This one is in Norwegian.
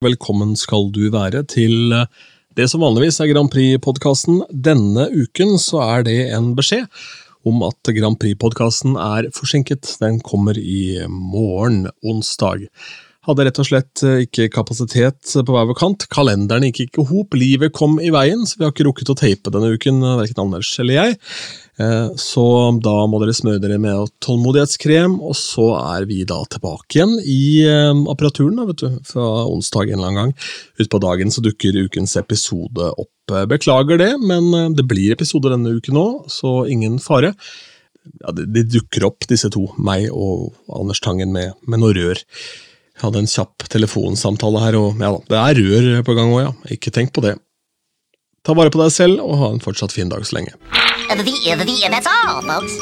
Velkommen skal du være til eh, det som vanligvis er Grand Prix-podkasten. Denne uken så er det en beskjed om at Grand Prix-podkasten er forsinket. Den kommer i morgen, onsdag. Hadde rett og slett eh, ikke kapasitet på hver vår kant. Kalenderen gikk ikke i hop, livet kom i veien, så vi har ikke rukket å tape denne uken, verken Anders eller jeg. Eh, Så da må dere smøre dere med tålmodighetskrem, og så er vi da tilbake igjen i eh, apparaturen da, vet du, fra onsdag en eller annen gang. Utpå dagen så dukker ukens episode opp. Eh, Beklager det, men eh, det blir episode denne uken òg, så ingen fare. Ja, de dukker opp, disse to, meg og Anders Tangen, med, med noe rør. Hadde en kjapp telefonsamtale her, og ja da, det er rør på gang òg, ja. Ikke tenk på det. Ta vare på deg selv, og ha en fortsatt fin dag så lenge. The, the, that's all, folks.